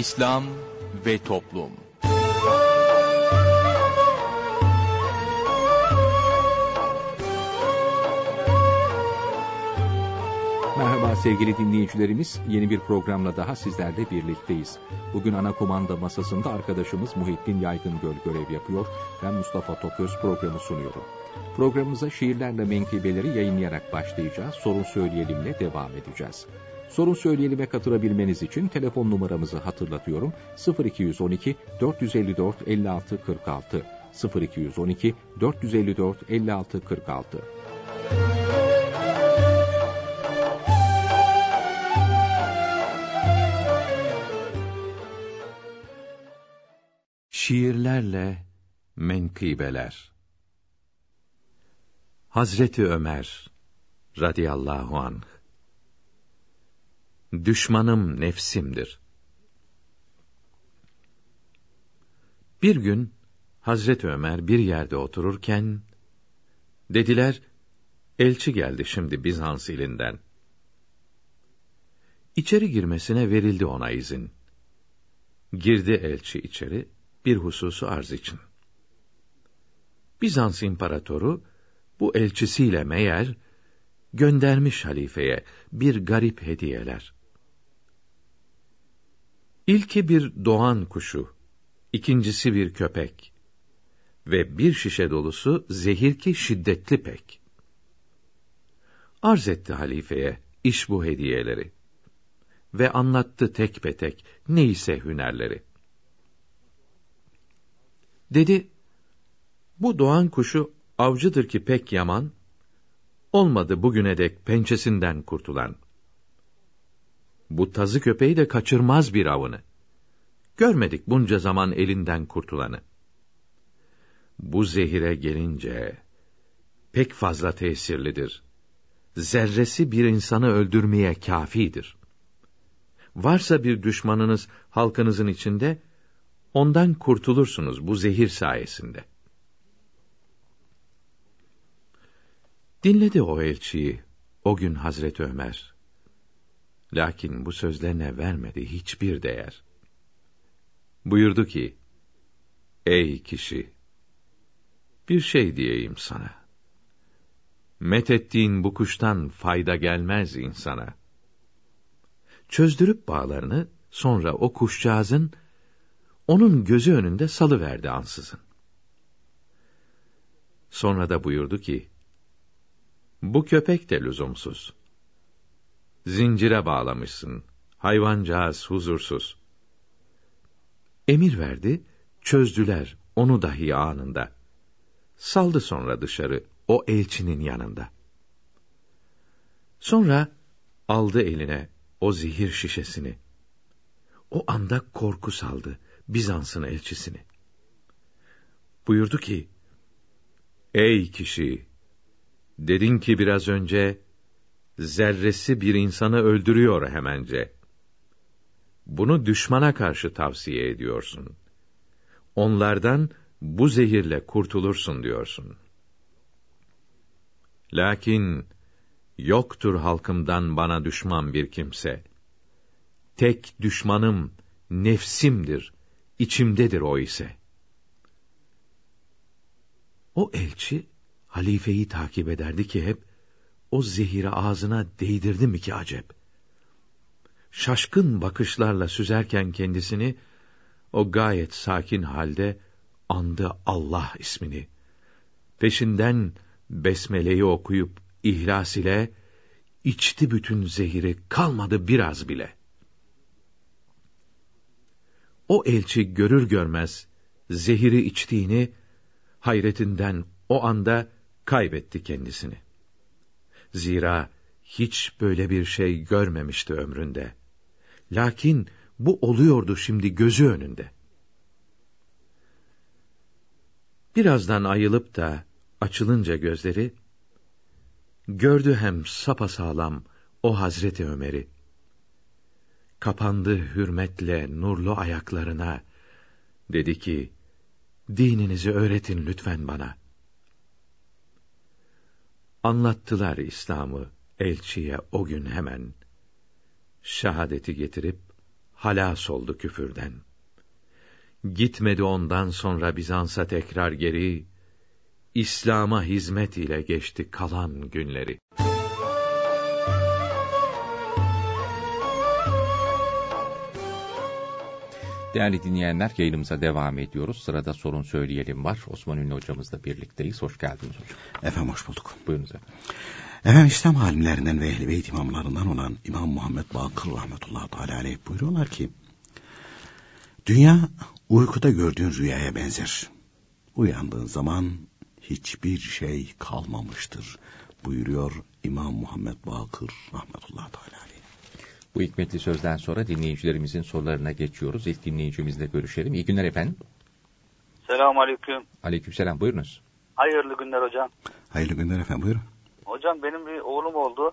İslam ve Toplum Merhaba sevgili dinleyicilerimiz. Yeni bir programla daha sizlerle birlikteyiz. Bugün ana kumanda masasında arkadaşımız Muhittin Yaygıngöl görev yapıyor. Ben Mustafa Toköz programı sunuyorum. Programımıza şiirlerle menkıbeleri yayınlayarak başlayacağız. Sorun söyleyelimle devam edeceğiz. Sorun söyleyelim'e katılabilmeniz için telefon numaramızı hatırlatıyorum. 0212 454 56 46 0212 454 56 46 Şiirlerle menkıbeler. Hazreti Ömer radıyallahu anh Düşmanım nefsimdir. Bir gün Hazreti Ömer bir yerde otururken dediler elçi geldi şimdi Bizans ilinden. İçeri girmesine verildi ona izin. Girdi elçi içeri bir hususu arz için. Bizans imparatoru bu elçisiyle meğer göndermiş halifeye bir garip hediyeler. İlki bir doğan kuşu, ikincisi bir köpek ve bir şişe dolusu zehir ki şiddetli pek. Arz etti halifeye iş bu hediyeleri ve anlattı tek petek neyse hünerleri. Dedi, bu doğan kuşu avcıdır ki pek yaman, olmadı bugüne dek pençesinden kurtulan. Bu tazı köpeği de kaçırmaz bir avını. Görmedik bunca zaman elinden kurtulanı. Bu zehire gelince, pek fazla tesirlidir. Zerresi bir insanı öldürmeye kafidir. Varsa bir düşmanınız halkınızın içinde, ondan kurtulursunuz bu zehir sayesinde. Dinledi o elçiyi, o gün Hazreti Ömer. Lakin bu sözlerine vermedi hiçbir değer. Buyurdu ki, Ey kişi! Bir şey diyeyim sana. Methettiğin bu kuştan fayda gelmez insana. Çözdürüp bağlarını, sonra o kuşcağızın, onun gözü önünde salıverdi ansızın. Sonra da buyurdu ki, bu köpek de lüzumsuz. Zincire bağlamışsın, hayvancağız huzursuz. Emir verdi, çözdüler onu dahi anında. Saldı sonra dışarı, o elçinin yanında. Sonra aldı eline o zehir şişesini. O anda korku saldı Bizans'ın elçisini. Buyurdu ki, Ey kişi! Dedin ki biraz önce, zerresi bir insanı öldürüyor hemence. Bunu düşmana karşı tavsiye ediyorsun. Onlardan bu zehirle kurtulursun diyorsun. Lakin yoktur halkımdan bana düşman bir kimse. Tek düşmanım nefsimdir, içimdedir o ise. O elçi halifeyi takip ederdi ki hep o zehiri ağzına değdirdi mi ki acep? Şaşkın bakışlarla süzerken kendisini o gayet sakin halde andı Allah ismini. Peşinden besmeleyi okuyup ihlas ile içti bütün zehiri kalmadı biraz bile. O elçi görür görmez zehiri içtiğini hayretinden o anda kaybetti kendisini. Zira hiç böyle bir şey görmemişti ömründe. Lakin bu oluyordu şimdi gözü önünde. Birazdan ayılıp da açılınca gözleri, gördü hem sapasağlam o Hazreti Ömer'i. Kapandı hürmetle nurlu ayaklarına, dedi ki, dininizi öğretin lütfen bana. Anlattılar İslam'ı elçiye o gün hemen. Şahadeti getirip halas oldu küfürden. Gitmedi ondan sonra Bizans'a tekrar geri, İslam'a hizmet ile geçti kalan günleri. Değerli dinleyenler yayınımıza devam ediyoruz. Sırada sorun söyleyelim var. Osman Ünlü hocamızla birlikteyiz. Hoş geldiniz hocam. Efendim hoş bulduk. Buyurunuz efendim. Efendim İslam alimlerinden ve Ehl-i Beyt imamlarından olan İmam Muhammed Bakır rahmetullahi teala aleyh buyuruyorlar ki Dünya uykuda gördüğün rüyaya benzer. Uyandığın zaman hiçbir şey kalmamıştır buyuruyor İmam Muhammed Bakır rahmetullahi teala. Bu hikmetli sözden sonra dinleyicilerimizin sorularına geçiyoruz. İlk dinleyicimizle görüşelim. İyi günler efendim. Selamun Aleyküm. Aleykümselam buyurunuz. Hayırlı günler hocam. Hayırlı günler efendim buyurun. Hocam benim bir oğlum oldu.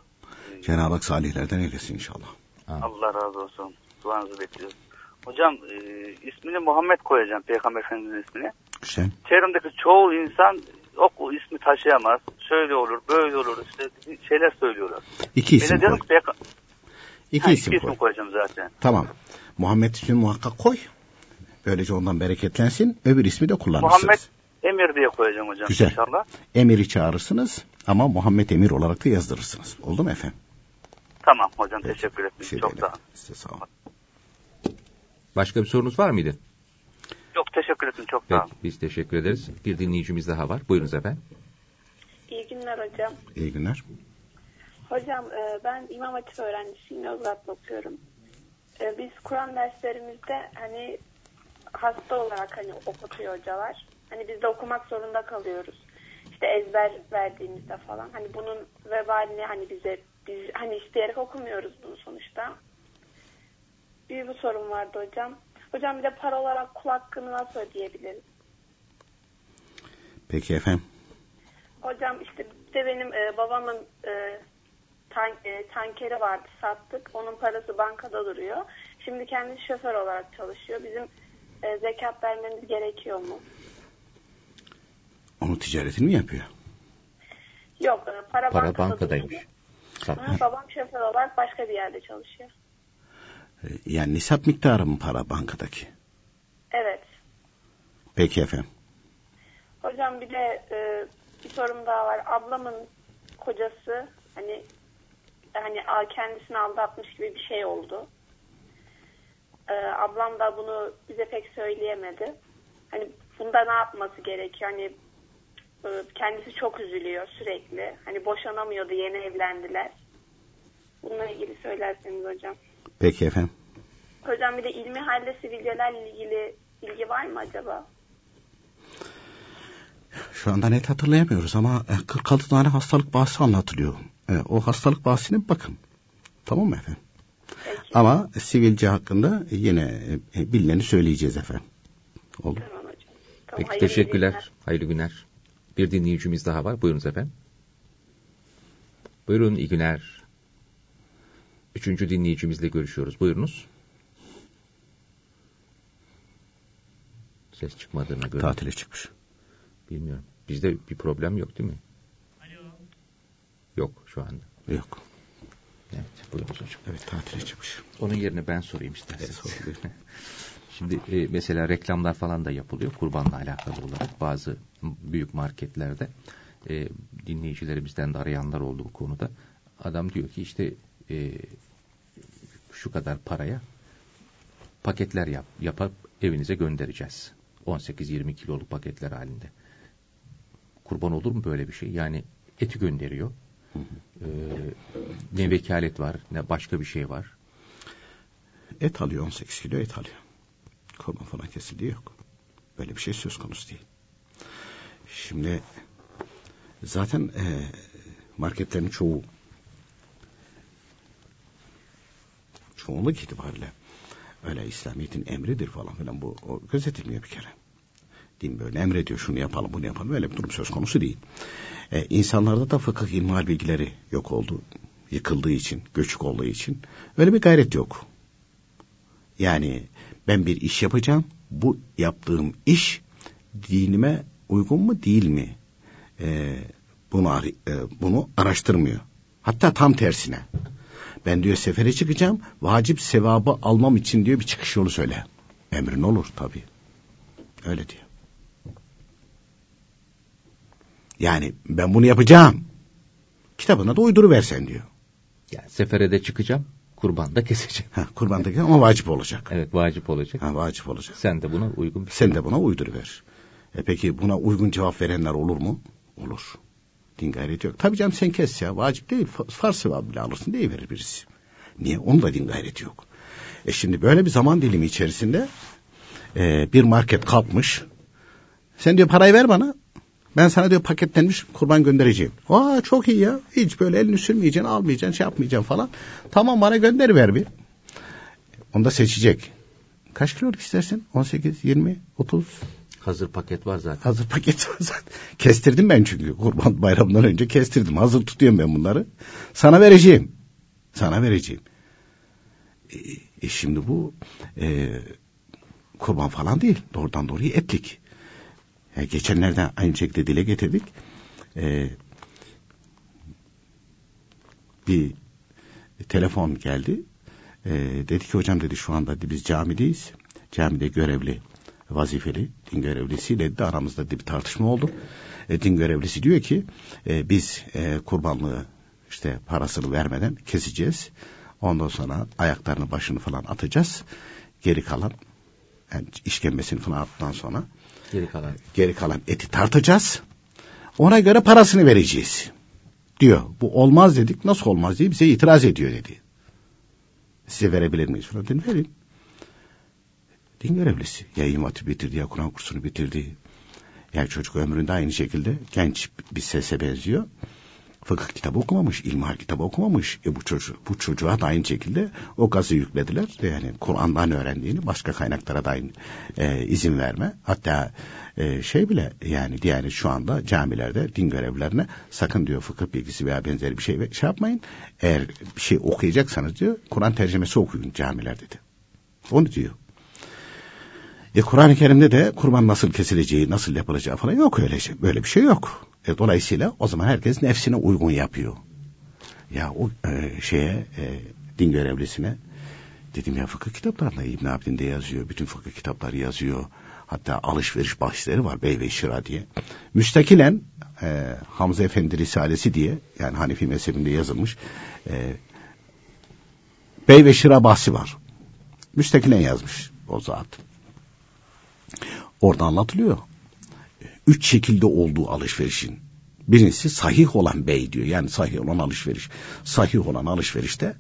Cenab-ı Hak salihlerden eylesin inşallah. Allah razı olsun. Duanızı bekliyoruz. Hocam e, ismini Muhammed koyacağım Peygamber Efendimiz'in ismini. Güzel. Çevremdeki çoğu insan o ismi taşıyamaz. Şöyle olur, böyle olur. işte şeyler söylüyorlar. İki isim ben de koy. Peygamber... İki Ha, isim iki koy. isim koyacağım zaten. Tamam. Muhammed ismini muhakkak koy. Böylece ondan bereketlensin. Öbür ismi de kullanırsınız. Muhammed Emir diye koyacağım hocam Güzel. inşallah. Emir'i çağırırsınız ama Muhammed Emir olarak da yazdırırsınız. Oldu mu efendim? Tamam hocam teşekkür Bir ederim. şey Çok sağ olun. Size sağ olun. Başka bir sorunuz var mıydı? Çok teşekkür ederim. Çok sağ Peki, olun. biz teşekkür ederiz. Bir dinleyicimiz daha var. Buyurunuz efendim. İyi günler hocam. İyi günler. Hocam e, ben İmam Hatip öğrencisiyim. Yozgat'ta okuyorum. E, Biz Kur'an derslerimizde hani hasta olarak hani okutuyor hocalar. Hani biz de okumak zorunda kalıyoruz. İşte ezber verdiğimizde falan. Hani bunun vebalini hani bize biz hani isteyerek okumuyoruz bunu sonuçta. Bir bu sorun vardı hocam. Hocam bir de para olarak kul hakkını nasıl ödeyebiliriz? Peki efendim. Hocam işte bir de benim e, babamın e, tan, e, tankeri vardı sattık. Onun parası bankada duruyor. Şimdi kendisi şoför olarak çalışıyor. Bizim e, zekat vermemiz gerekiyor mu? Onun ticaretini mi yapıyor? Yok e, para, Para bankada bankadaymış. Ha, babam şoför olarak başka bir yerde çalışıyor. Ee, Yani nisap miktarı mı para bankadaki? Evet. Peki efendim. Hocam bir de e, bir sorum daha var. Ablamın kocası hani hani kendisini aldatmış gibi bir şey oldu. E, ablam da bunu bize pek söyleyemedi. Hani bunda ne yapması gerekiyor? Hani e, kendisi çok üzülüyor sürekli. Hani boşanamıyordu yeni evlendiler. Bununla ilgili söylerseniz hocam. Peki efendim. Hocam bir de ilmi halde sivilcelerle ilgili bilgi var mı acaba? Şu anda net hatırlayamıyoruz ama e, 46 tane hastalık bahsi anlatılıyor. E, O hastalık bahsine bakın. Tamam mı efendim? Peki. Ama sivilce hakkında yine e, bilineni söyleyeceğiz efendim. Oldu. Tamam hocam. Tamam, Peki hayırlı teşekkürler. günler. Hayırlı günler. Bir dinleyicimiz daha var. Buyurunuz efendim. Buyurun iyi günler. Üçüncü dinleyicimizle görüşüyoruz. Buyurunuz. Ses çıkmadığına göre. Tatile çıkmış. Bilmiyorum. Bizde bir problem yok değil mi? Yok şu anda. Yok. Evet buyurunuz hocam. Evet tatile çıkmış. Onun yerine ben sorayım isterseniz. Evet, buyurun. Şimdi e, mesela reklamlar falan da yapılıyor kurbanla alakalı olarak bazı büyük marketlerde e, dinleyicilerimizden de arayanlar oldu bu konuda. Adam diyor ki işte e, şu kadar paraya paketler yap, yapıp evinize göndereceğiz. 18-20 kiloluk paketler halinde. Kurban olur mu böyle bir şey? Yani eti gönderiyor. E, ne vekalet var ne başka bir şey var. Et alıyor 18 kilo et alıyor. Kurban falan kesildiği yok. Böyle bir şey söz konusu değil. Şimdi zaten e, marketlerin çoğu çoğunluk itibariyle öyle İslamiyet'in emridir falan filan bu o gözetilmiyor bir kere. Din böyle emrediyor şunu yapalım bunu yapalım öyle bir durum söz konusu değil. E, insanlarda da fıkıh ilmihal bilgileri yok oldu. Yıkıldığı için, göçük olduğu için öyle bir gayret yok. Yani ben bir iş yapacağım. Bu yaptığım iş dinime uygun mu değil mi? Ee, bunu e, bunu araştırmıyor. Hatta tam tersine. Ben diyor sefere çıkacağım. Vacip sevabı almam için diyor bir çıkış yolu söyle. Emrin olur tabii. Öyle diyor. Yani ben bunu yapacağım. Kitabına da uyduru versen diyor. Yani sefere de çıkacağım, kurban da keseceğim. Ha, kurbandaki ama vacip olacak. Evet vacip olacak. Ha, vacip olacak. Sen de buna uygun bir Sen de buna uyduru ver. E peki buna uygun cevap verenler olur mu? Olur. Din gayreti yok. Tabii canım sen kes ya. Vacip değil. fa- Farz sevabı bile alırsın diye verir birisi. Niye? Onun da din gayreti yok. E şimdi böyle bir zaman dilimi içerisinde e, bir market kalkmış. Sen diyor parayı ver bana. Ben sana diyor paketlenmiş kurban göndereceğim. Aa çok iyi ya. Hiç böyle elini sürmeyeceksin, almayacaksın, şey yapmayacaksın falan. Tamam bana gönder ver bir. Onu da seçecek. Kaç kiloluk istersin? 18, 20, 30. hazır paket var zaten. Hazır paket var zaten. Kestirdim ben çünkü kurban bayramından önce kestirdim. Hazır tutuyorum ben bunları. Sana vereceğim. Sana vereceğim. E, e şimdi bu e, kurban falan değil. Doğrudan doğruya etlik. E, geçenlerde aynı şekilde dile getirdik. E, bir telefon geldi. E, dedi ki hocam dedi şu anda dedi, biz camideyiz. Camide görevli vazifeli din görevlisiyle de aramızda bir tartışma oldu. E, din görevlisi diyor ki e, biz e, kurbanlığı işte parasını vermeden keseceğiz. Ondan sonra ayaklarını başını falan atacağız. Geri kalan yani işkembesini falan attıktan sonra Geri kalan. geri kalan eti tartacağız. Ona göre parasını vereceğiz. Diyor. Bu olmaz dedik. Nasıl olmaz diye bize itiraz ediyor dedi. Size verebilir miyiz? Falan dedim verin. Din görevlisi. Ya İmam Hatip bitirdi ya Kur'an kursunu bitirdi. Yani çocuk ömründe aynı şekilde genç bir sese benziyor. Fıkıh kitabı okumamış, ilmihal kitabı okumamış. E bu çocuk, bu çocuğa da aynı şekilde o gazı yüklediler. Yani Kur'an'dan öğrendiğini başka kaynaklara da e, izin verme. Hatta e, şey bile yani diğer şu anda camilerde din görevlilerine sakın diyor fıkıh bilgisi veya benzeri bir şey şey yapmayın. Eğer bir şey okuyacaksanız diyor Kur'an tercümesi okuyun camilerde de. Onu diyor. E Kur'an-ı Kerim'de de kurban nasıl kesileceği, nasıl yapılacağı falan yok öyle şey. Böyle bir şey yok. E, dolayısıyla o zaman herkes nefsine uygun yapıyor. Ya o e, şeye e, din görevlisine dedim ya fıkıh kitaplarında İbn Abdin de yazıyor. Bütün fıkıh kitapları yazıyor. Hatta alışveriş bahsleri var Bey ve Şira diye. Müstakilen e, Hamza Efendi Risalesi diye yani Hanefi mezhebinde yazılmış e, Bey ve Şira bahsi var. Müstakilen yazmış o zat. Orada anlatılıyor. Üç şekilde olduğu alışverişin. Birincisi sahih olan bey diyor. Yani sahih olan alışveriş. Sahih olan alışverişte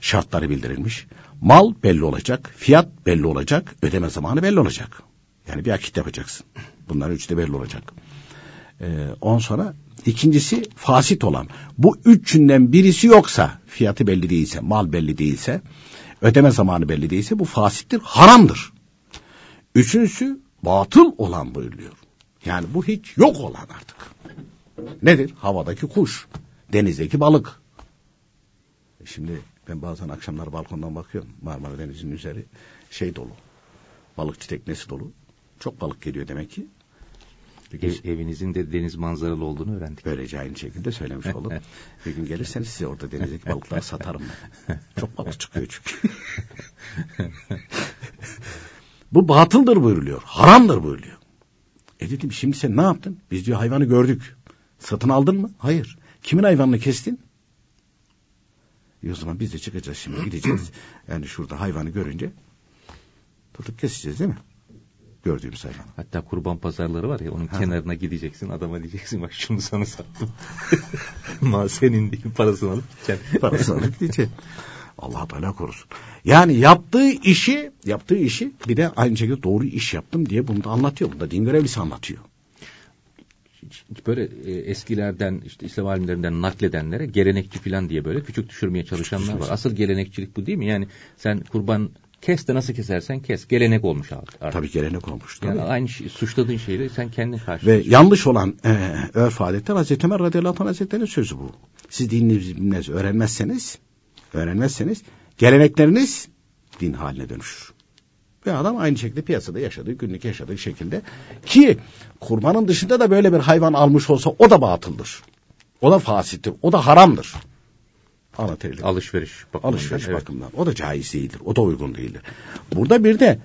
şartları bildirilmiş. Mal belli olacak, fiyat belli olacak, ödeme zamanı belli olacak. Yani bir akit yapacaksın. Bunların üçü de belli olacak. Ee, on sonra ikincisi fasit olan. Bu üçünden birisi yoksa, fiyatı belli değilse, mal belli değilse, ödeme zamanı belli değilse bu fasittir, haramdır. Üçüncüsü batıl olan buyuruyor. Yani bu hiç yok olan artık. Nedir? Havadaki kuş, denizdeki balık. E Şimdi ben bazen akşamlar balkondan bakıyorum. Marmara Denizi'nin üzeri şey dolu. Balıkçı teknesi dolu. Çok balık geliyor demek ki. Ev- evinizin de deniz manzaralı olduğunu öğrendik. Böylece aynı şekilde söylemiş oldum. bir gün gelirseniz size orada denizdeki balıkları satarım ben. Çok balık çıkıyor çünkü. Bu batıldır buyuruluyor. Haramdır buyuruluyor. E dedim şimdi sen ne yaptın? Biz diyor hayvanı gördük. Satın aldın mı? Hayır. Kimin hayvanını kestin? E o zaman biz de çıkacağız şimdi gideceğiz. Yani şurada hayvanı görünce tutup keseceğiz değil mi? Gördüğümüz hayvanı. Hatta kurban pazarları var ya onun Ha. kenarına gideceksin adama diyeceksin bak şunu sana sattım. Ma senin değil parasını alıp gideceksin. Parasını alıp gidecek. Allah Teala korusun. Yani yaptığı işi, yaptığı işi bir de aynı şekilde doğru iş yaptım diye bunu da anlatıyor. Bunu da din görevlisi anlatıyor. Böyle e, eskilerden işte İslam alimlerinden nakledenlere gelenekçi falan diye böyle küçük düşürmeye çalışanlar var. Asıl gelenekçilik bu değil mi? Yani sen kurban kes de nasıl kesersen kes. Gelenek olmuş artık. Tabii gelenek olmuş. Tabii. Yani aynı şey, suçladığın şeyi sen kendin Ve karşılıyorsun. yanlış olan e, örf adetler Hazreti Ömer radıyallahu anh hazretlerinin sözü bu. Siz dininizi bilmez, öğrenmezseniz, öğrenmezseniz gelenekleriniz din haline dönüşür. Ve adam aynı şekilde piyasada yaşadığı, günlük yaşadığı şekilde ki kurbanın dışında da böyle bir hayvan almış olsa o da batıldır. O da fasittir, o da haramdır. Anlatabiliyor. Alışveriş bakımından. Alışveriş evet. bakımından. O da caiz değildir. O da uygun değildir. Burada bir de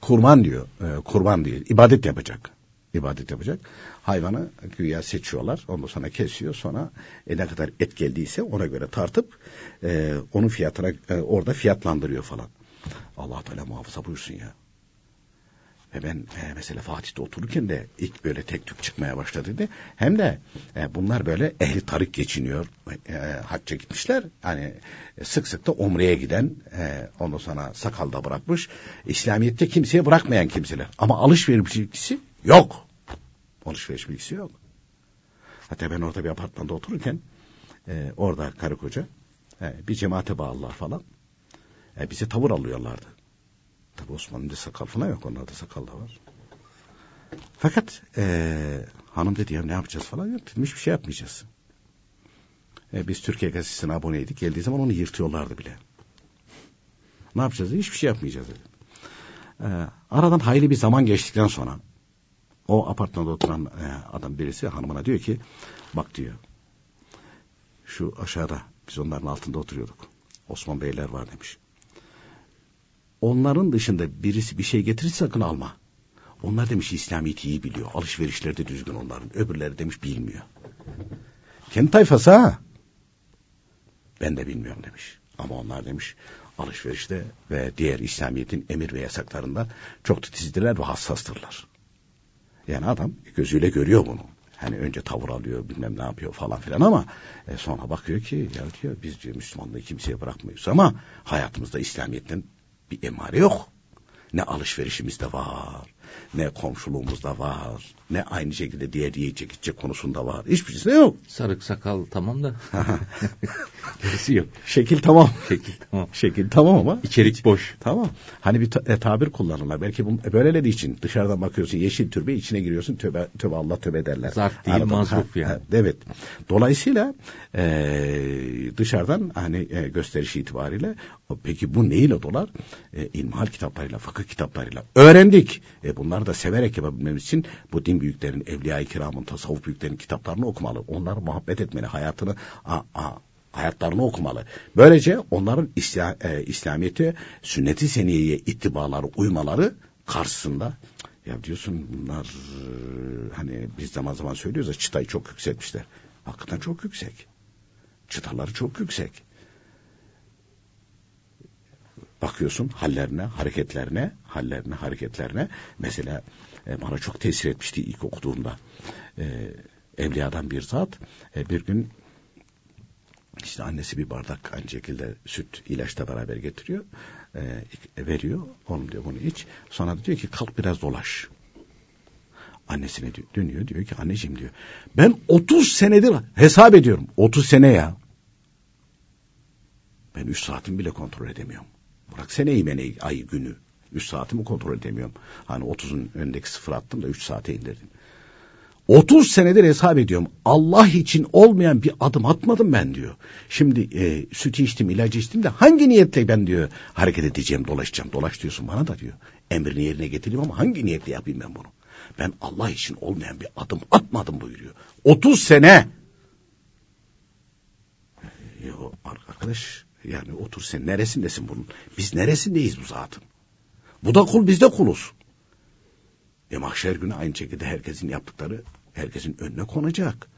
kurban diyor. E, kurban değil. ibadet yapacak. İbadet yapacak. Hayvanı güya seçiyorlar. Ondan sonra kesiyor. Sonra e, ne kadar et geldiyse ona göre tartıp e, onun fiyatına e, orada fiyatlandırıyor falan. Allah Teala muhafaza buyursun ya. Ve ben e, mesela Fatih'te otururken de ilk böyle tek tük çıkmaya başladı dedi. Hem de e, bunlar böyle ehli tarık geçiniyor. E, hacca gitmişler. Hani e, sık sık da umreye giden e, ondan sonra sakalda bırakmış. İslamiyet'te kimseye bırakmayan kimseler. Ama alışveriş bilgisi yok. Alışveriş bilgisi yok. Hatta ben orada bir apartmanda otururken e, orada karı koca e, bir cemaate bağlılar falan. E, bize tavır alıyorlardı. Tabi Osmanlı'da sakal falan yok. Onlarda sakal da var. Fakat e, hanım dedi ya ne yapacağız falan yok. Dedim hiçbir şey yapmayacağız. E, biz Türkiye Gazetesi'ne aboneydik. Geldiği zaman onu yırtıyorlardı bile. Ne yapacağız dedi. Hiçbir şey yapmayacağız dedi. E, aradan hayli bir zaman geçtikten sonra o apartmanda oturan e, adam birisi hanımına diyor ki bak diyor şu aşağıda biz onların altında oturuyorduk. Osman Beyler var demiş. Onların dışında birisi bir şey getirirse sakın alma. Onlar demiş İslamiyet'i iyi biliyor. Alışverişleri de düzgün onların. Öbürleri demiş bilmiyor. Kendi tayfası ha. Ben de bilmiyorum demiş. Ama onlar demiş alışverişte ve diğer İslamiyet'in emir ve yasaklarında çok titizdirler ve hassastırlar. Yani adam gözüyle görüyor bunu. Hani önce tavır alıyor bilmem ne yapıyor falan filan ama e, sonra bakıyor ki ya diyor biz diyor Müslümanlığı kimseye bırakmıyoruz ama hayatımızda İslamiyet'ten bir emare yok. Ne alışverişimizde var, ne komşuluğumuzda var, ne aynı şekilde diğer yiyecek içecek konusunda var. Hiçbirisinde yok. Sarık sakal tamam da. Gerisi yok. Şekil tamam. Şekil tamam. Şekil tamam ama. İçerik boş. Tamam. Hani bir ta- e, tabir kullanırlar. Belki bu e, böyleleri için dışarıdan bakıyorsun yeşil türbe içine giriyorsun töbe, töbe Allah töbe derler. Zarf değil, mı? mazruf Ha, yani. ha, Evet. Dolayısıyla e, dışarıdan hani e, gösteriş itibariyle peki bu neyle dolar? E, ilmihal kitaplarıyla, fıkıh kitaplarıyla öğrendik. E, bunları da severek yapabilmemiz için bu din büyüklerin, evliya-i kiramın, tasavvuf büyüklerin kitaplarını okumalı. Onlara muhabbet etmeli, hayatını a, a, hayatlarını okumalı. Böylece onların İsla, e, İslamiyet'e, sünnet-i seniyeye ittibaları, uymaları karşısında ya diyorsun bunlar e, hani biz zaman zaman söylüyoruz ya çıtayı çok yükseltmişler. Hakikaten çok yüksek. Çıtaları çok yüksek. Bakıyorsun hallerine, hareketlerine, hallerine, hareketlerine. Mesela e, bana çok tesir etmişti ilk okuduğumda. E, Evliyadan bir zat e, bir gün işte annesi bir bardak aynı şekilde süt ilaçla beraber getiriyor. E, veriyor. Oğlum diyor bunu iç. Sonra diyor ki kalk biraz dolaş. Annesine dönüyor diyor ki anneciğim diyor. Ben 30 senedir hesap ediyorum. 30 sene ya. Ben 3 saatimi bile kontrol edemiyorum. Bırak seneyi meneyi, ayı günü. 3 saatimi kontrol edemiyorum. Hani 30'un önündeki sıfır attım da 3 saate indirdim. 30 senedir hesap ediyorum. Allah için olmayan bir adım atmadım ben diyor. Şimdi e, sütü içtim, ilacı içtim de hangi niyetle ben diyor hareket edeceğim, dolaşacağım. Dolaş diyorsun bana da diyor. Emrini yerine getireyim ama hangi niyetle yapayım ben bunu? Ben Allah için olmayan bir adım atmadım buyuruyor. 30 sene. Ya arkadaş yani 30 sene neresindesin bunun? Biz neresindeyiz bu zatın? Bu da kul biz de kuluz. E mahşer günü aynı şekilde herkesin yaptıkları herkesin önüne konacak.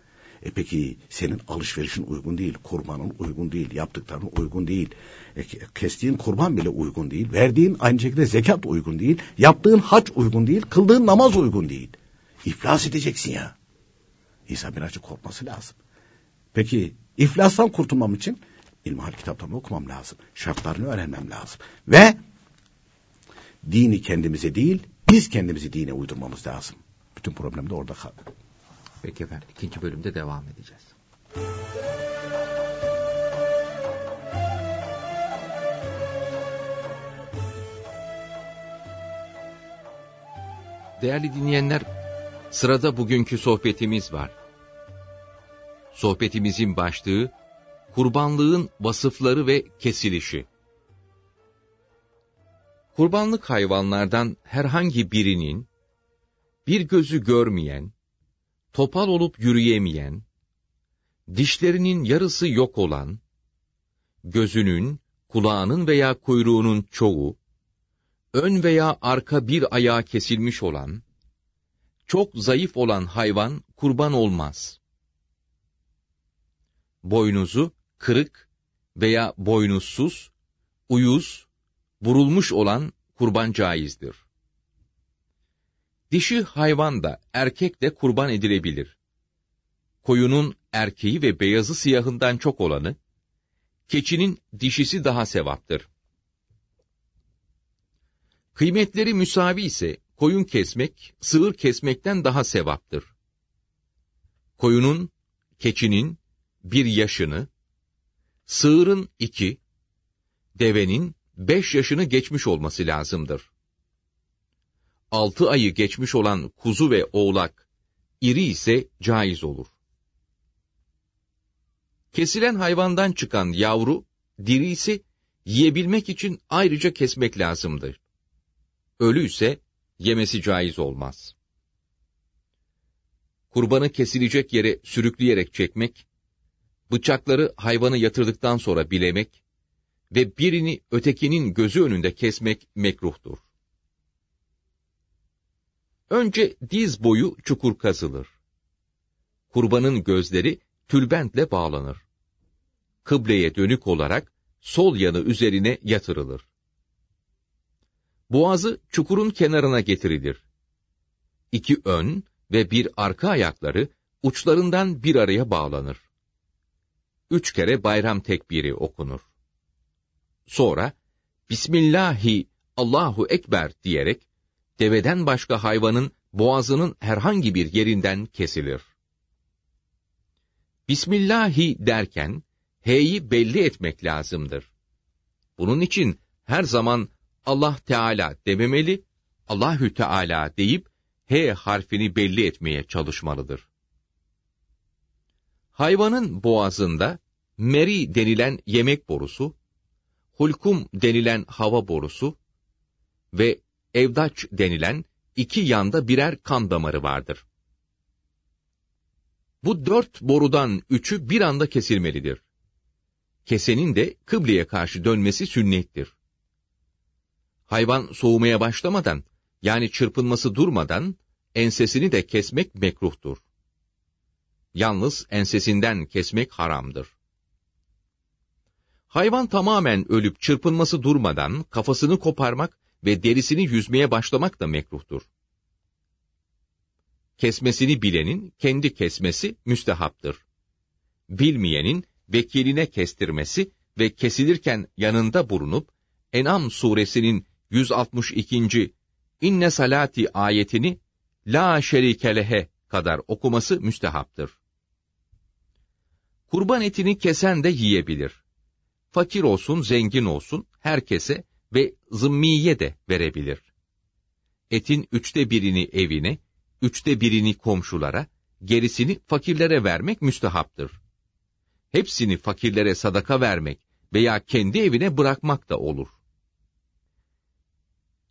E peki senin alışverişin uygun değil, kurbanın uygun değil, yaptıkların uygun değil. E, kestiğin kurban bile uygun değil, verdiğin aynı şekilde zekat uygun değil, yaptığın hac uygun değil, kıldığın namaz uygun değil. İflas edeceksin ya. İnsan birazcık korkması lazım. Peki iflastan kurtulmam için ilmihal kitaplarını okumam lazım. Şartlarını öğrenmem lazım. Ve dini kendimize değil, biz kendimizi dine uydurmamız lazım. Bütün problem de orada kalıyor. Peki efendim ikinci bölümde devam edeceğiz. Değerli dinleyenler, sırada bugünkü sohbetimiz var. Sohbetimizin başlığı, kurbanlığın vasıfları ve kesilişi. Kurbanlık hayvanlardan herhangi birinin, bir gözü görmeyen, topal olup yürüyemeyen, dişlerinin yarısı yok olan, gözünün, kulağının veya kuyruğunun çoğu, ön veya arka bir ayağı kesilmiş olan, çok zayıf olan hayvan kurban olmaz. Boynuzu kırık veya boynuzsuz, uyuz, burulmuş olan kurban caizdir. Dişi hayvan da erkek de kurban edilebilir. Koyunun erkeği ve beyazı siyahından çok olanı, keçinin dişisi daha sevaptır. Kıymetleri müsavi ise koyun kesmek, sığır kesmekten daha sevaptır. Koyunun, keçinin bir yaşını, sığırın iki, devenin beş yaşını geçmiş olması lazımdır. Altı ayı geçmiş olan kuzu ve oğlak, iri ise caiz olur. Kesilen hayvandan çıkan yavru, diri ise yiyebilmek için ayrıca kesmek lazımdır. Ölü ise yemesi caiz olmaz. Kurbanı kesilecek yere sürükleyerek çekmek, bıçakları hayvanı yatırdıktan sonra bilemek ve birini ötekinin gözü önünde kesmek mekruhtur. Önce diz boyu çukur kazılır. Kurbanın gözleri tülbentle bağlanır. Kıbleye dönük olarak sol yanı üzerine yatırılır. Boğazı çukurun kenarına getirilir. İki ön ve bir arka ayakları uçlarından bir araya bağlanır. Üç kere bayram tekbiri okunur. Sonra Bismillahi Allahu Ekber diyerek deveden başka hayvanın boğazının herhangi bir yerinden kesilir. Bismillahi derken H'yi belli etmek lazımdır. Bunun için her zaman Allah Teala dememeli, Allahü Teala deyip H harfini belli etmeye çalışmalıdır. Hayvanın boğazında meri denilen yemek borusu, hulkum denilen hava borusu ve evdaç denilen iki yanda birer kan damarı vardır. Bu dört borudan üçü bir anda kesilmelidir. Kesenin de kıbleye karşı dönmesi sünnettir. Hayvan soğumaya başlamadan, yani çırpınması durmadan, ensesini de kesmek mekruhtur. Yalnız ensesinden kesmek haramdır. Hayvan tamamen ölüp çırpınması durmadan kafasını koparmak ve derisini yüzmeye başlamak da mekruhtur. Kesmesini bilenin kendi kesmesi müstehaptır. Bilmeyenin vekiline kestirmesi ve kesilirken yanında bulunup En'am suresinin 162. İnne salati ayetini la şerikelehe kadar okuması müstehaptır. Kurban etini kesen de yiyebilir. Fakir olsun, zengin olsun, herkese ve zımmiye de verebilir. Etin üçte birini evine, üçte birini komşulara, gerisini fakirlere vermek müstehaptır. Hepsini fakirlere sadaka vermek veya kendi evine bırakmak da olur.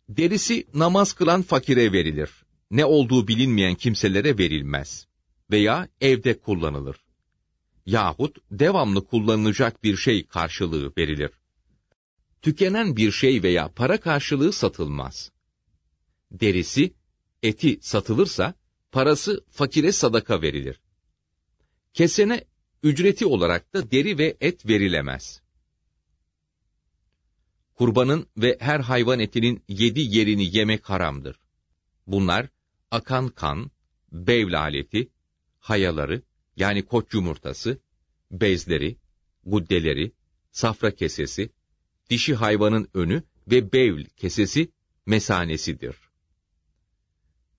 Derisi namaz kılan fakire verilir. Ne olduğu bilinmeyen kimselere verilmez. Veya evde kullanılır. Yahut devamlı kullanılacak bir şey karşılığı verilir. Tükenen bir şey veya para karşılığı satılmaz. Derisi, eti satılırsa, parası fakire sadaka verilir. Kesene ücreti olarak da deri ve et verilemez kurbanın ve her hayvan etinin yedi yerini yemek haramdır. Bunlar, akan kan, bevl aleti, hayaları, yani koç yumurtası, bezleri, guddeleri, safra kesesi, dişi hayvanın önü ve bevl kesesi mesanesidir.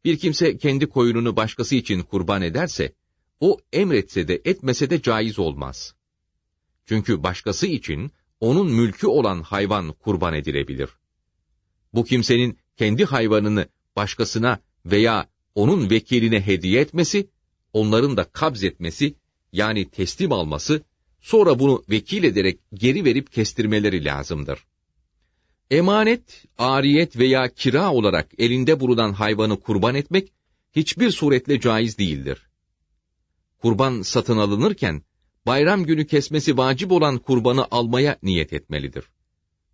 Bir kimse kendi koyununu başkası için kurban ederse, o emretse de etmese de caiz olmaz. Çünkü başkası için onun mülkü olan hayvan kurban edilebilir. Bu kimsenin kendi hayvanını başkasına veya onun vekiline hediye etmesi, onların da kabz etmesi, yani teslim alması, sonra bunu vekil ederek geri verip kestirmeleri lazımdır. Emanet, ariyet veya kira olarak elinde bulunan hayvanı kurban etmek, hiçbir suretle caiz değildir. Kurban satın alınırken, bayram günü kesmesi vacip olan kurbanı almaya niyet etmelidir.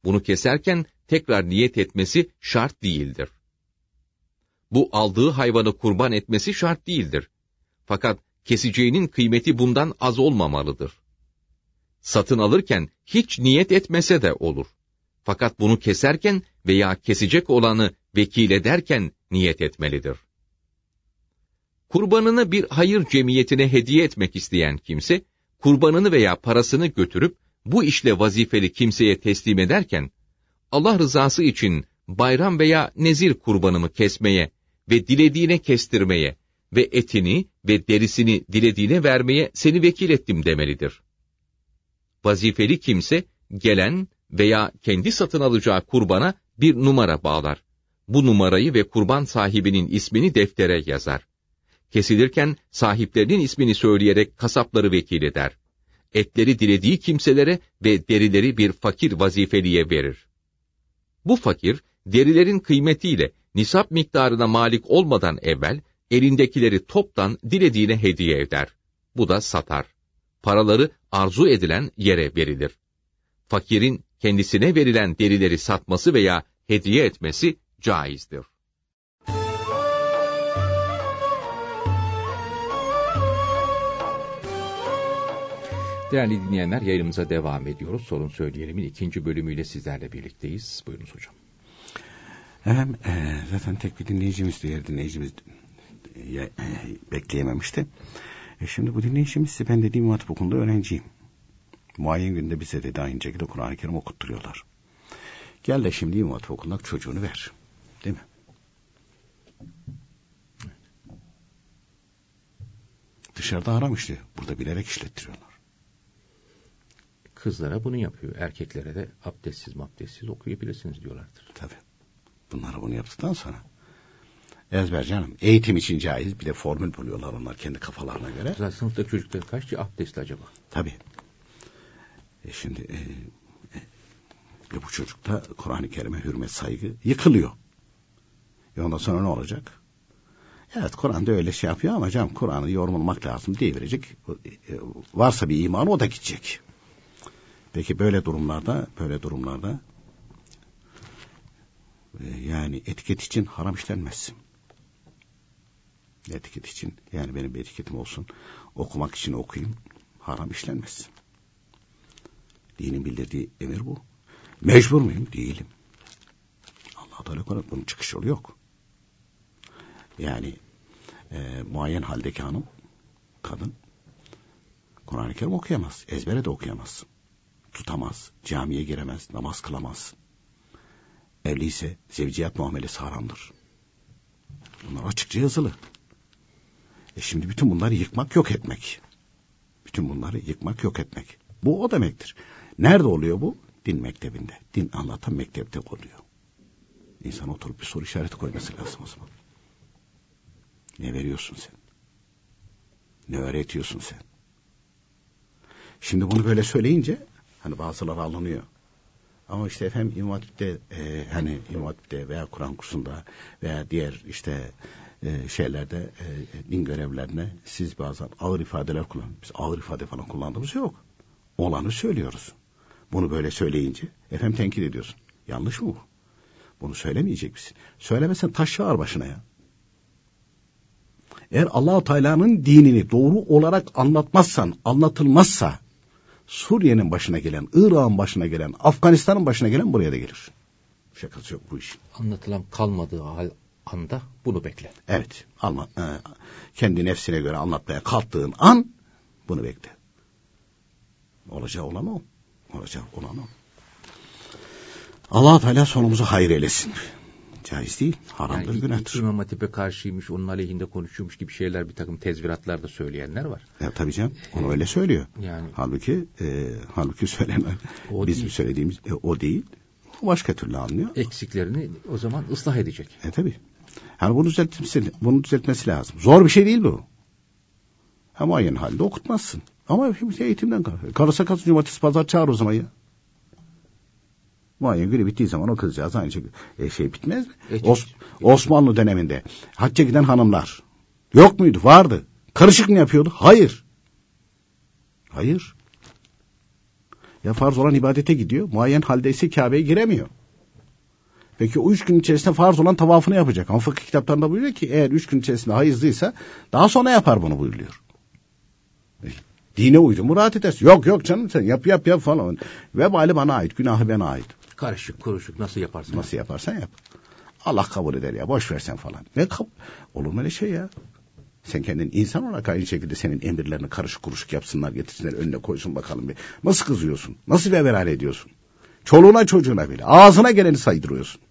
Bunu keserken tekrar niyet etmesi şart değildir. Bu aldığı hayvanı kurban etmesi şart değildir. Fakat keseceğinin kıymeti bundan az olmamalıdır. Satın alırken hiç niyet etmese de olur. Fakat bunu keserken veya kesecek olanı vekil ederken niyet etmelidir. Kurbanını bir hayır cemiyetine hediye etmek isteyen kimse, kurbanını veya parasını götürüp bu işle vazifeli kimseye teslim ederken, Allah rızası için bayram veya nezir kurbanımı kesmeye ve dilediğine kestirmeye ve etini ve derisini dilediğine vermeye seni vekil ettim demelidir. Vazifeli kimse, gelen veya kendi satın alacağı kurbana bir numara bağlar. Bu numarayı ve kurban sahibinin ismini deftere yazar. Kesilirken sahiplerinin ismini söyleyerek kasapları vekil eder. Etleri dilediği kimselere ve derileri bir fakir vazifeliye verir. Bu fakir, derilerin kıymetiyle nisap miktarına malik olmadan evvel, elindekileri toptan dilediğine hediye eder. Bu da satar. Paraları arzu edilen yere verilir. Fakirin kendisine verilen derileri satması veya hediye etmesi caizdir. Değerli dinleyenler yayınımıza devam ediyoruz. Sorun Söyleyelim'in ikinci bölümüyle sizlerle birlikteyiz. Buyurunuz hocam. Efendim e, zaten tek bir dinleyicimiz diğer dinleyicimiz bekleyememişti. E, şimdi bu dinleyicimiz ben dediğim matip okulunda öğrenciyim. Muayyen günde bize dedi aynı şekilde Kur'an-ı Kerim okutturuyorlar. Gel de şimdi İmam Hatip okuluna çocuğunu ver. Değil mi? Dışarıda aramıştı. Burada bilerek işlettiriyorlar. Kızlara bunu yapıyor. Erkeklere de abdestsiz mabdestsiz okuyabilirsiniz diyorlardır. Tabii. Bunlara bunu yaptıktan sonra ezber canım. Eğitim için caiz. Bir de formül buluyorlar onlar kendi kafalarına göre. Zaten sınıfta çocuklar kaç abdestli acaba? Tabii. E şimdi e, e, bu çocukta Kur'an-ı Kerim'e hürmet saygı yıkılıyor. E ondan sonra ne olacak? Evet Kur'an'da öyle şey yapıyor ama canım Kur'an'ı yorumlamak lazım diye verecek. E, varsa bir imanı o da gidecek. Peki böyle durumlarda böyle durumlarda e, yani etiket için haram işlenmez. Etiket için yani benim bir etiketim olsun okumak için okuyayım haram işlenmez. Dinin bildirdiği emir bu. Mecbur muyum? Değilim. Allah Teala konuda bunun çıkış yolu yok. Yani e, muayyen haldeki hanım, kadın Kur'an-ı Kerim okuyamaz. Ezbere de okuyamaz. Tutamaz. Camiye giremez. Namaz kılamaz. Evli ise zevciyat muamelesi haramdır. Bunlar açıkça yazılı. E şimdi bütün bunları yıkmak yok etmek. Bütün bunları yıkmak yok etmek. Bu o demektir. Nerede oluyor bu? Din mektebinde. Din anlatan mektepte oluyor. İnsan oturup bir soru işareti koyması lazım o zaman. Ne veriyorsun sen? Ne öğretiyorsun sen? Şimdi bunu böyle söyleyince hani bazıları alınıyor. Ama işte efendim İmam Hatip'te e, hani İmam Hatip'te veya Kur'an kursunda veya diğer işte e, şeylerde e, din görevlerine siz bazen ağır ifadeler kullan. Biz ağır ifade falan kullandığımız yok. Olanı söylüyoruz. Bunu böyle söyleyince efendim tenkit ediyorsun. Yanlış mı bu? Bunu söylemeyecek misin? Söylemesen taş yağar başına ya. Eğer Allahu Teala'nın dinini doğru olarak anlatmazsan, anlatılmazsa Suriye'nin başına gelen, Irak'ın başına gelen, Afganistan'ın başına gelen buraya da gelir. Şakası yok bu iş. Anlatılan kalmadığı hal anda bunu bekle. Evet. Alma, e, kendi nefsine göre anlatmaya kalktığın an bunu bekle. Olacağı olan o. Olacağı olan o. allah Teala sonumuzu hayır eylesin. Caiz değil, haramdır, yani, günahtır. İmam Hatip'e karşıymış, onun aleyhinde konuşuyormuş gibi şeyler bir takım tezviratlar da söyleyenler var. Ya, tabii canım, onu ee, öyle söylüyor. Yani, halbuki e, halbuki söylenen, o bizim değil. söylediğimiz e, o değil. O başka türlü anlıyor. Eksiklerini o zaman ıslah edecek. E tabii. Yani bunu düzeltmesi, bunu düzeltmesi lazım. Zor bir şey değil bu. Hem aynı halde okutmazsın. Ama eğitimden kalkıyor. Karısa katı cumartesi pazar çağır o zaman ya. Muayyen günü bittiği zaman o kızcağız aynı şey, e, şey bitmez mi? E, Os Osmanlı döneminde hacca giden hanımlar yok muydu? Vardı. Karışık mı yapıyordu? Hayır. Hayır. Ya farz olan ibadete gidiyor. Muayyen haldeyse Kabe'ye giremiyor. Peki o üç gün içerisinde farz olan tavafını yapacak. Ama fıkıh kitaplarında buyuruyor ki eğer üç gün içerisinde hayızlıysa daha sonra yapar bunu buyuruyor. Dine uydu mu rahat edersin. Yok yok canım sen yap yap yap falan. Vebali bana ait, günahı bana ait. Karışık kuruşuk nasıl yaparsın? Nasıl yaparsan yap. Allah kabul eder ya boş versen falan. Ne kab olur mu öyle şey ya? Sen kendin insan olarak aynı şekilde senin emirlerini karışık kuruşuk yapsınlar getirsinler önüne koysun bakalım bir. Nasıl kızıyorsun? Nasıl bir ediyorsun? Çoluğuna çocuğuna bile ağzına geleni saydırıyorsun.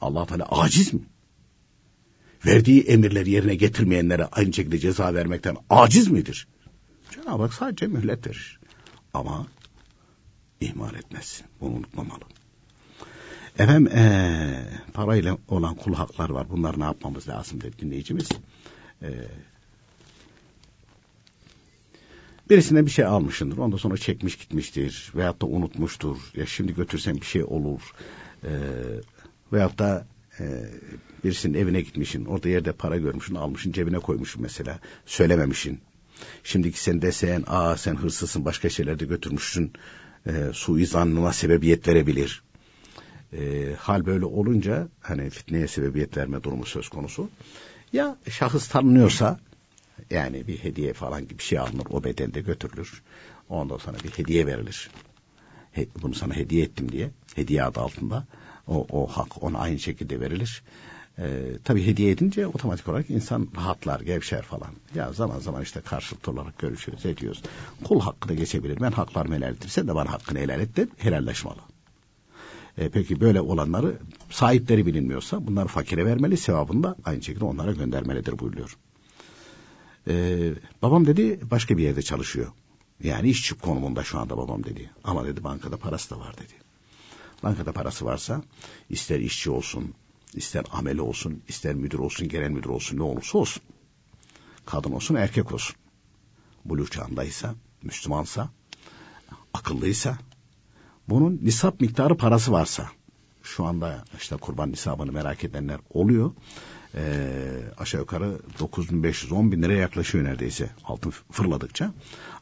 Allah Teala aciz mi? Verdiği emirleri yerine getirmeyenlere aynı şekilde ceza vermekten aciz midir? Cenab-ı Hak sadece mühlet verir. Ama ihmal etmezsin. Bunu unutmamalı. Efendim ee, parayla olan kul haklar var. Bunları ne yapmamız lazım dedi dinleyicimiz. E, birisinden bir şey almışındır. Ondan sonra çekmiş gitmiştir. Veyahut da unutmuştur. Ya şimdi götürsen bir şey olur. E, veyahut da e, birisinin evine gitmişsin. Orada yerde para görmüşsün almışsın cebine koymuşsun mesela. Söylememişsin. Şimdiki sen desen aa sen hırsızsın başka şeyler de götürmüşsün. E, suizanına sebebiyet verebilir. E, hal böyle olunca hani fitneye sebebiyet verme durumu söz konusu. Ya şahıs tanınıyorsa yani bir hediye falan gibi bir şey alınır o bedelde götürülür. Ondan sonra bir hediye verilir. He, bunu sana hediye ettim diye hediye adı altında o, o hak ona aynı şekilde verilir. Ee, tabii hediye edince otomatik olarak insan rahatlar, gevşer falan. Ya zaman zaman işte karşılıklı olarak görüşürüz, ediyoruz. Kul hakkı da geçebilir. Ben haklarımı helal ettim. Sen de bana hakkını helal et de helalleşmalı. E, peki böyle olanları sahipleri bilinmiyorsa bunları fakire vermeli, sevabını da aynı şekilde onlara göndermelidir buyuruyor. E, babam dedi başka bir yerde çalışıyor. Yani işçi konumunda şu anda babam dedi. Ama dedi bankada parası da var dedi. Bankada parası varsa ister işçi olsun, ister ameli olsun, ister müdür olsun, genel müdür olsun ne olursa olsun. Kadın olsun, erkek olsun. Buluğ çağındaysa, Müslümansa, akıllıysa, bunun nisap miktarı parası varsa şu anda işte kurban nisabını merak edenler oluyor. Ee, aşağı yukarı 9500-10 bin liraya yaklaşıyor neredeyse altın fırladıkça.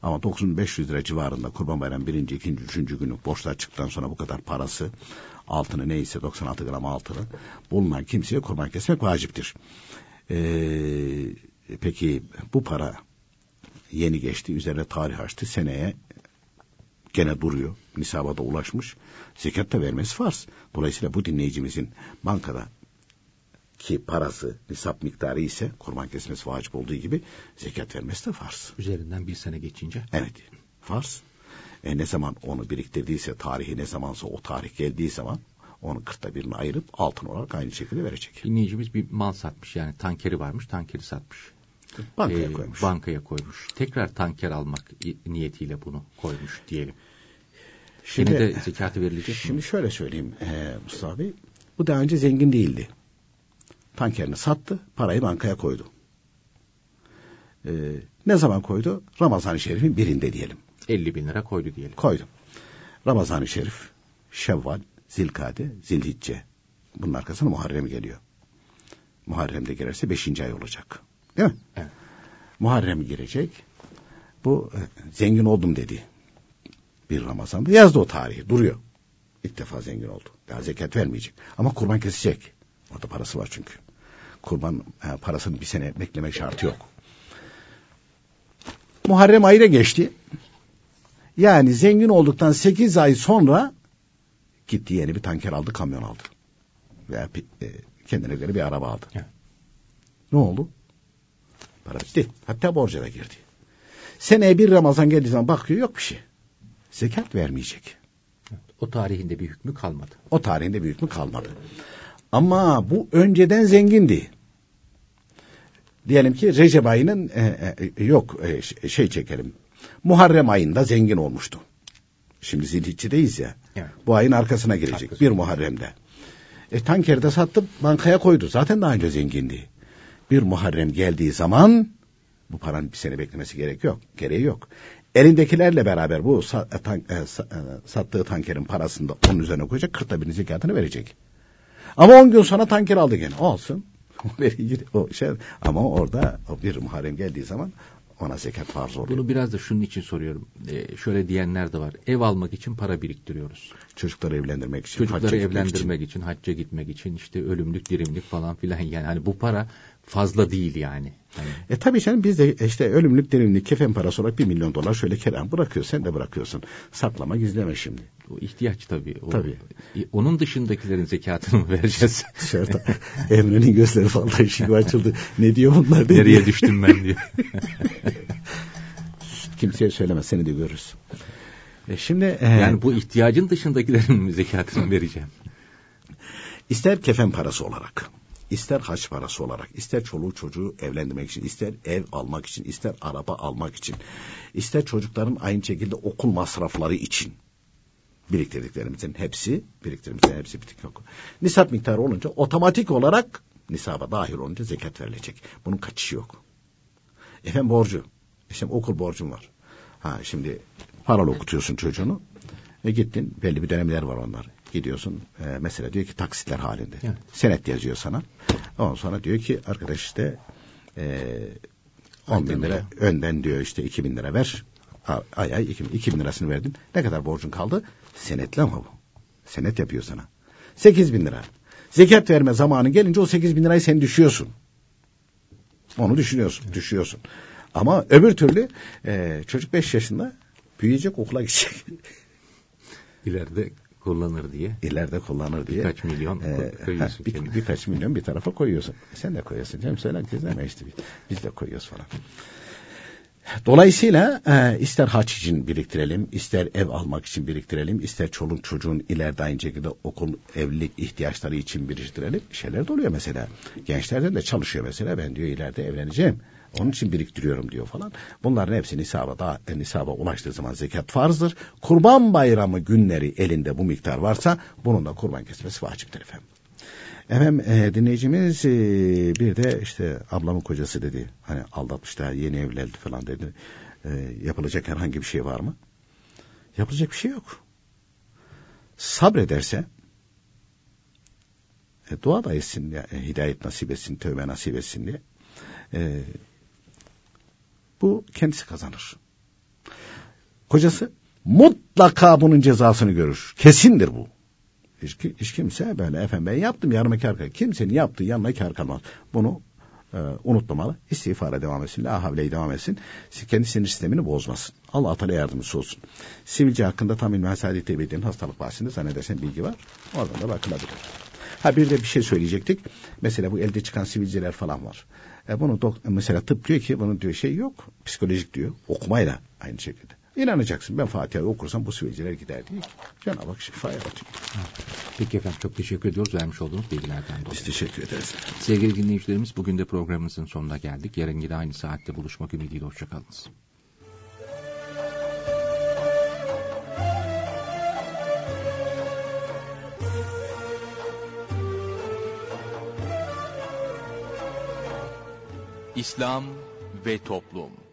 Ama 9500 lira civarında kurban bayram birinci, ikinci, üçüncü günü borçlar çıktıktan sonra bu kadar parası altını neyse 96 gram altını bulunan kimseye kurban kesmek vaciptir. Ee, peki bu para yeni geçti üzerine tarih açtı seneye gene duruyor. Nisaba da ulaşmış. Zekat da vermesi farz. Dolayısıyla bu dinleyicimizin bankada ki parası nisap miktarı ise kurban kesmesi vacip olduğu gibi zekat vermesi de farz. Üzerinden bir sene geçince. Evet farz. E ne zaman onu biriktirdiyse tarihi ne zamansa o tarih geldiği zaman onun kırkta birini ayırıp altın olarak aynı şekilde verecek. Dinleyicimiz bir mal satmış yani tankeri varmış tankeri satmış. Bankaya ee, koymuş. Bankaya koymuş. Tekrar tanker almak niyetiyle bunu koymuş diyelim. Şimdi Yine de zekatı verilecek şimdi mi? Şimdi şöyle söyleyeyim e, Mustafa Bey. Bu daha önce zengin değildi. Tankerini sattı, parayı bankaya koydu. E, ne zaman koydu? Ramazan-ı Şerif'in birinde diyelim. 50 bin lira koydu diyelim. Koydu. Ramazan-ı Şerif, Şevval, Zilkade, Zilhicce. Bunun arkasına Muharrem geliyor. Muharrem'de girerse beşinci ay olacak. Değil mi? Evet. Muharrem girecek. Bu e, zengin oldum dedi. Bir Ramazan'da yazdı o tarihi duruyor. İlk defa zengin oldu. Daha zekat vermeyecek. Ama kurban kesecek. Orada parası var çünkü. Kurban e, parasını bir sene beklemek şartı yok. Muharrem ayına geçti. Yani zengin olduktan sekiz ay sonra gitti yeni bir tanker aldı, kamyon aldı. Veya e, kendine göre bir araba aldı. Evet. Ne oldu? Para bitti. Hatta borca da girdi. Seneye bir Ramazan geldiği zaman bakıyor yok bir şey. Zekat vermeyecek. O tarihinde bir hükmü kalmadı. O tarihinde bir hükmü kalmadı. Ama bu önceden zengindi. Diyelim ki Recep ayının e, e, yok e, şey çekelim. Muharrem ayında zengin olmuştu. Şimdi Zilhicce'deyiz ya. Evet. Bu ayın arkasına girecek. Bir Muharrem'de. E tankerde sattı bankaya koydu. Zaten daha önce zengindi bir Muharrem geldiği zaman bu paranın bir sene beklemesi gerek yok. Gereği yok. Elindekilerle beraber bu e, tank, e, e, sattığı tankerin parasını da onun üzerine koyacak. Kırkta birini zekatını verecek. Ama on gün sonra tanker aldı gene. Olsun. o şey, ama orada o bir Muharrem geldiği zaman ona zekat farz oluyor. Bunu biraz da şunun için soruyorum. Ee, şöyle diyenler de var. Ev almak için para biriktiriyoruz. Çocukları evlendirmek için, Çocukları evlendirmek için. hacca gitmek için işte ölümlük, dirimlik falan filan yani hani bu para fazla değil yani. E tabii canım biz de işte ölümlük dirimlik kefen parası olarak bir milyon dolar şöyle kerem bırakıyor. Sen de bırakıyorsun. Saklama gizleme şimdi. o ihtiyaç tabii. O, Tabii. E, Onun dışındakilerin zekatını mı vereceğiz? Dışarıda Emre'nin gözleri vallahi ışığı açıldı. Ne diyor bunlar dedi. Nereye düştüm ben diyor. Kimseye söyleme seni de görürüz. E şimdi e, Yani bu ihtiyacın dışındakilerin mi zekatını vereceğim? ister kefen parası olarak, ister haç parası olarak, ister çoluğu çocuğu evlendirmek için, ister ev almak için, ister araba almak için, ister çocukların aynı şekilde okul masrafları için biriktirdiklerimizin hepsi, biriktirdiklerimizin hepsi bitik yok. Nisap miktarı olunca otomatik olarak nisaba dahil olunca zekat verilecek. Bunun kaçışı yok. Efendim borcu. İşte okul borcum var. Ha şimdi paralı okutuyorsun çocuğunu. E gittin belli bir dönemler var onlar. Gidiyorsun e, mesela diyor ki taksitler halinde. Evet. Senet yazıyor sana. Ondan sonra diyor ki arkadaş işte e, 10 bin lira önden diyor işte 2 bin lira ver. Ay ay 2 bin, 2 bin lirasını verdin. Ne kadar borcun kaldı? Senetli ama bu. Senet yapıyor sana. 8 bin lira. Zekat verme zamanı gelince o 8 bin lirayı sen düşüyorsun. Onu düşünüyorsun, düşüyorsun. Ama öbür türlü e, çocuk 5 yaşında büyüyecek okula gidecek. İleride kullanır diye. İleride kullanır diye. Birkaç milyon koyuyorsun bir, kendine. birkaç milyon bir tarafa koyuyorsun. Sen de koyuyorsun. Canım söyle deme işte biz, biz de koyuyoruz falan. Dolayısıyla e, ister haç için biriktirelim, ister ev almak için biriktirelim, ister çoluk çocuğun ileride aynı şekilde okul, evlilik ihtiyaçları için biriktirelim. Şeyler de oluyor mesela. Gençlerden de çalışıyor mesela. Ben diyor ileride evleneceğim. Onun için biriktiriyorum diyor falan. Bunların hepsi nisaba, da, nisaba ulaştığı zaman zekat farzdır. Kurban bayramı günleri elinde bu miktar varsa bunun da kurban kesmesi vaciptir efendim. Efendim e, dinleyicimiz e, bir de işte ablamın kocası dedi. Hani aldatmışlar yeni evlendi falan dedi. E, yapılacak herhangi bir şey var mı? Yapılacak bir şey yok. Sabrederse e, dua da etsin e, hidayet nasip etsin, tövbe nasip etsin diye. E, bu kendisi kazanır. Kocası mutlaka bunun cezasını görür. Kesindir bu. Hiç, hiç kimse böyle efendim ben yaptım yanıma kar kalmaz. Kimsenin yaptığı yanına kar kalmaz. Bunu e, unutmamalı. İstiğfara devam etsin. La havleyi devam etsin. Kendi sinir sistemini bozmasın. Allah Teala yardımcısı olsun. Sivilce hakkında tam ilmi hasadet ebediyenin hastalık bahsinde zannedersen bilgi var. Oradan da bakılabilir. Ha bir de bir şey söyleyecektik. Mesela bu elde çıkan sivilceler falan var. E bunu dok- mesela tıp diyor ki bunun diyor şey yok. Psikolojik diyor. Okumayla aynı şekilde. İnanacaksın. Ben Fatiha'yı okursam bu sivilceler gider diye. Cenab-ı Hak şifaya batıyor. Peki efendim çok teşekkür ediyoruz vermiş olduğunuz bilgilerden dolayı. Biz teşekkür ederiz. Sevgili dinleyicilerimiz bugün de programımızın sonuna geldik. Yarın yine aynı saatte buluşmak ümidiyle hoşçakalınız. İslam ve Toplum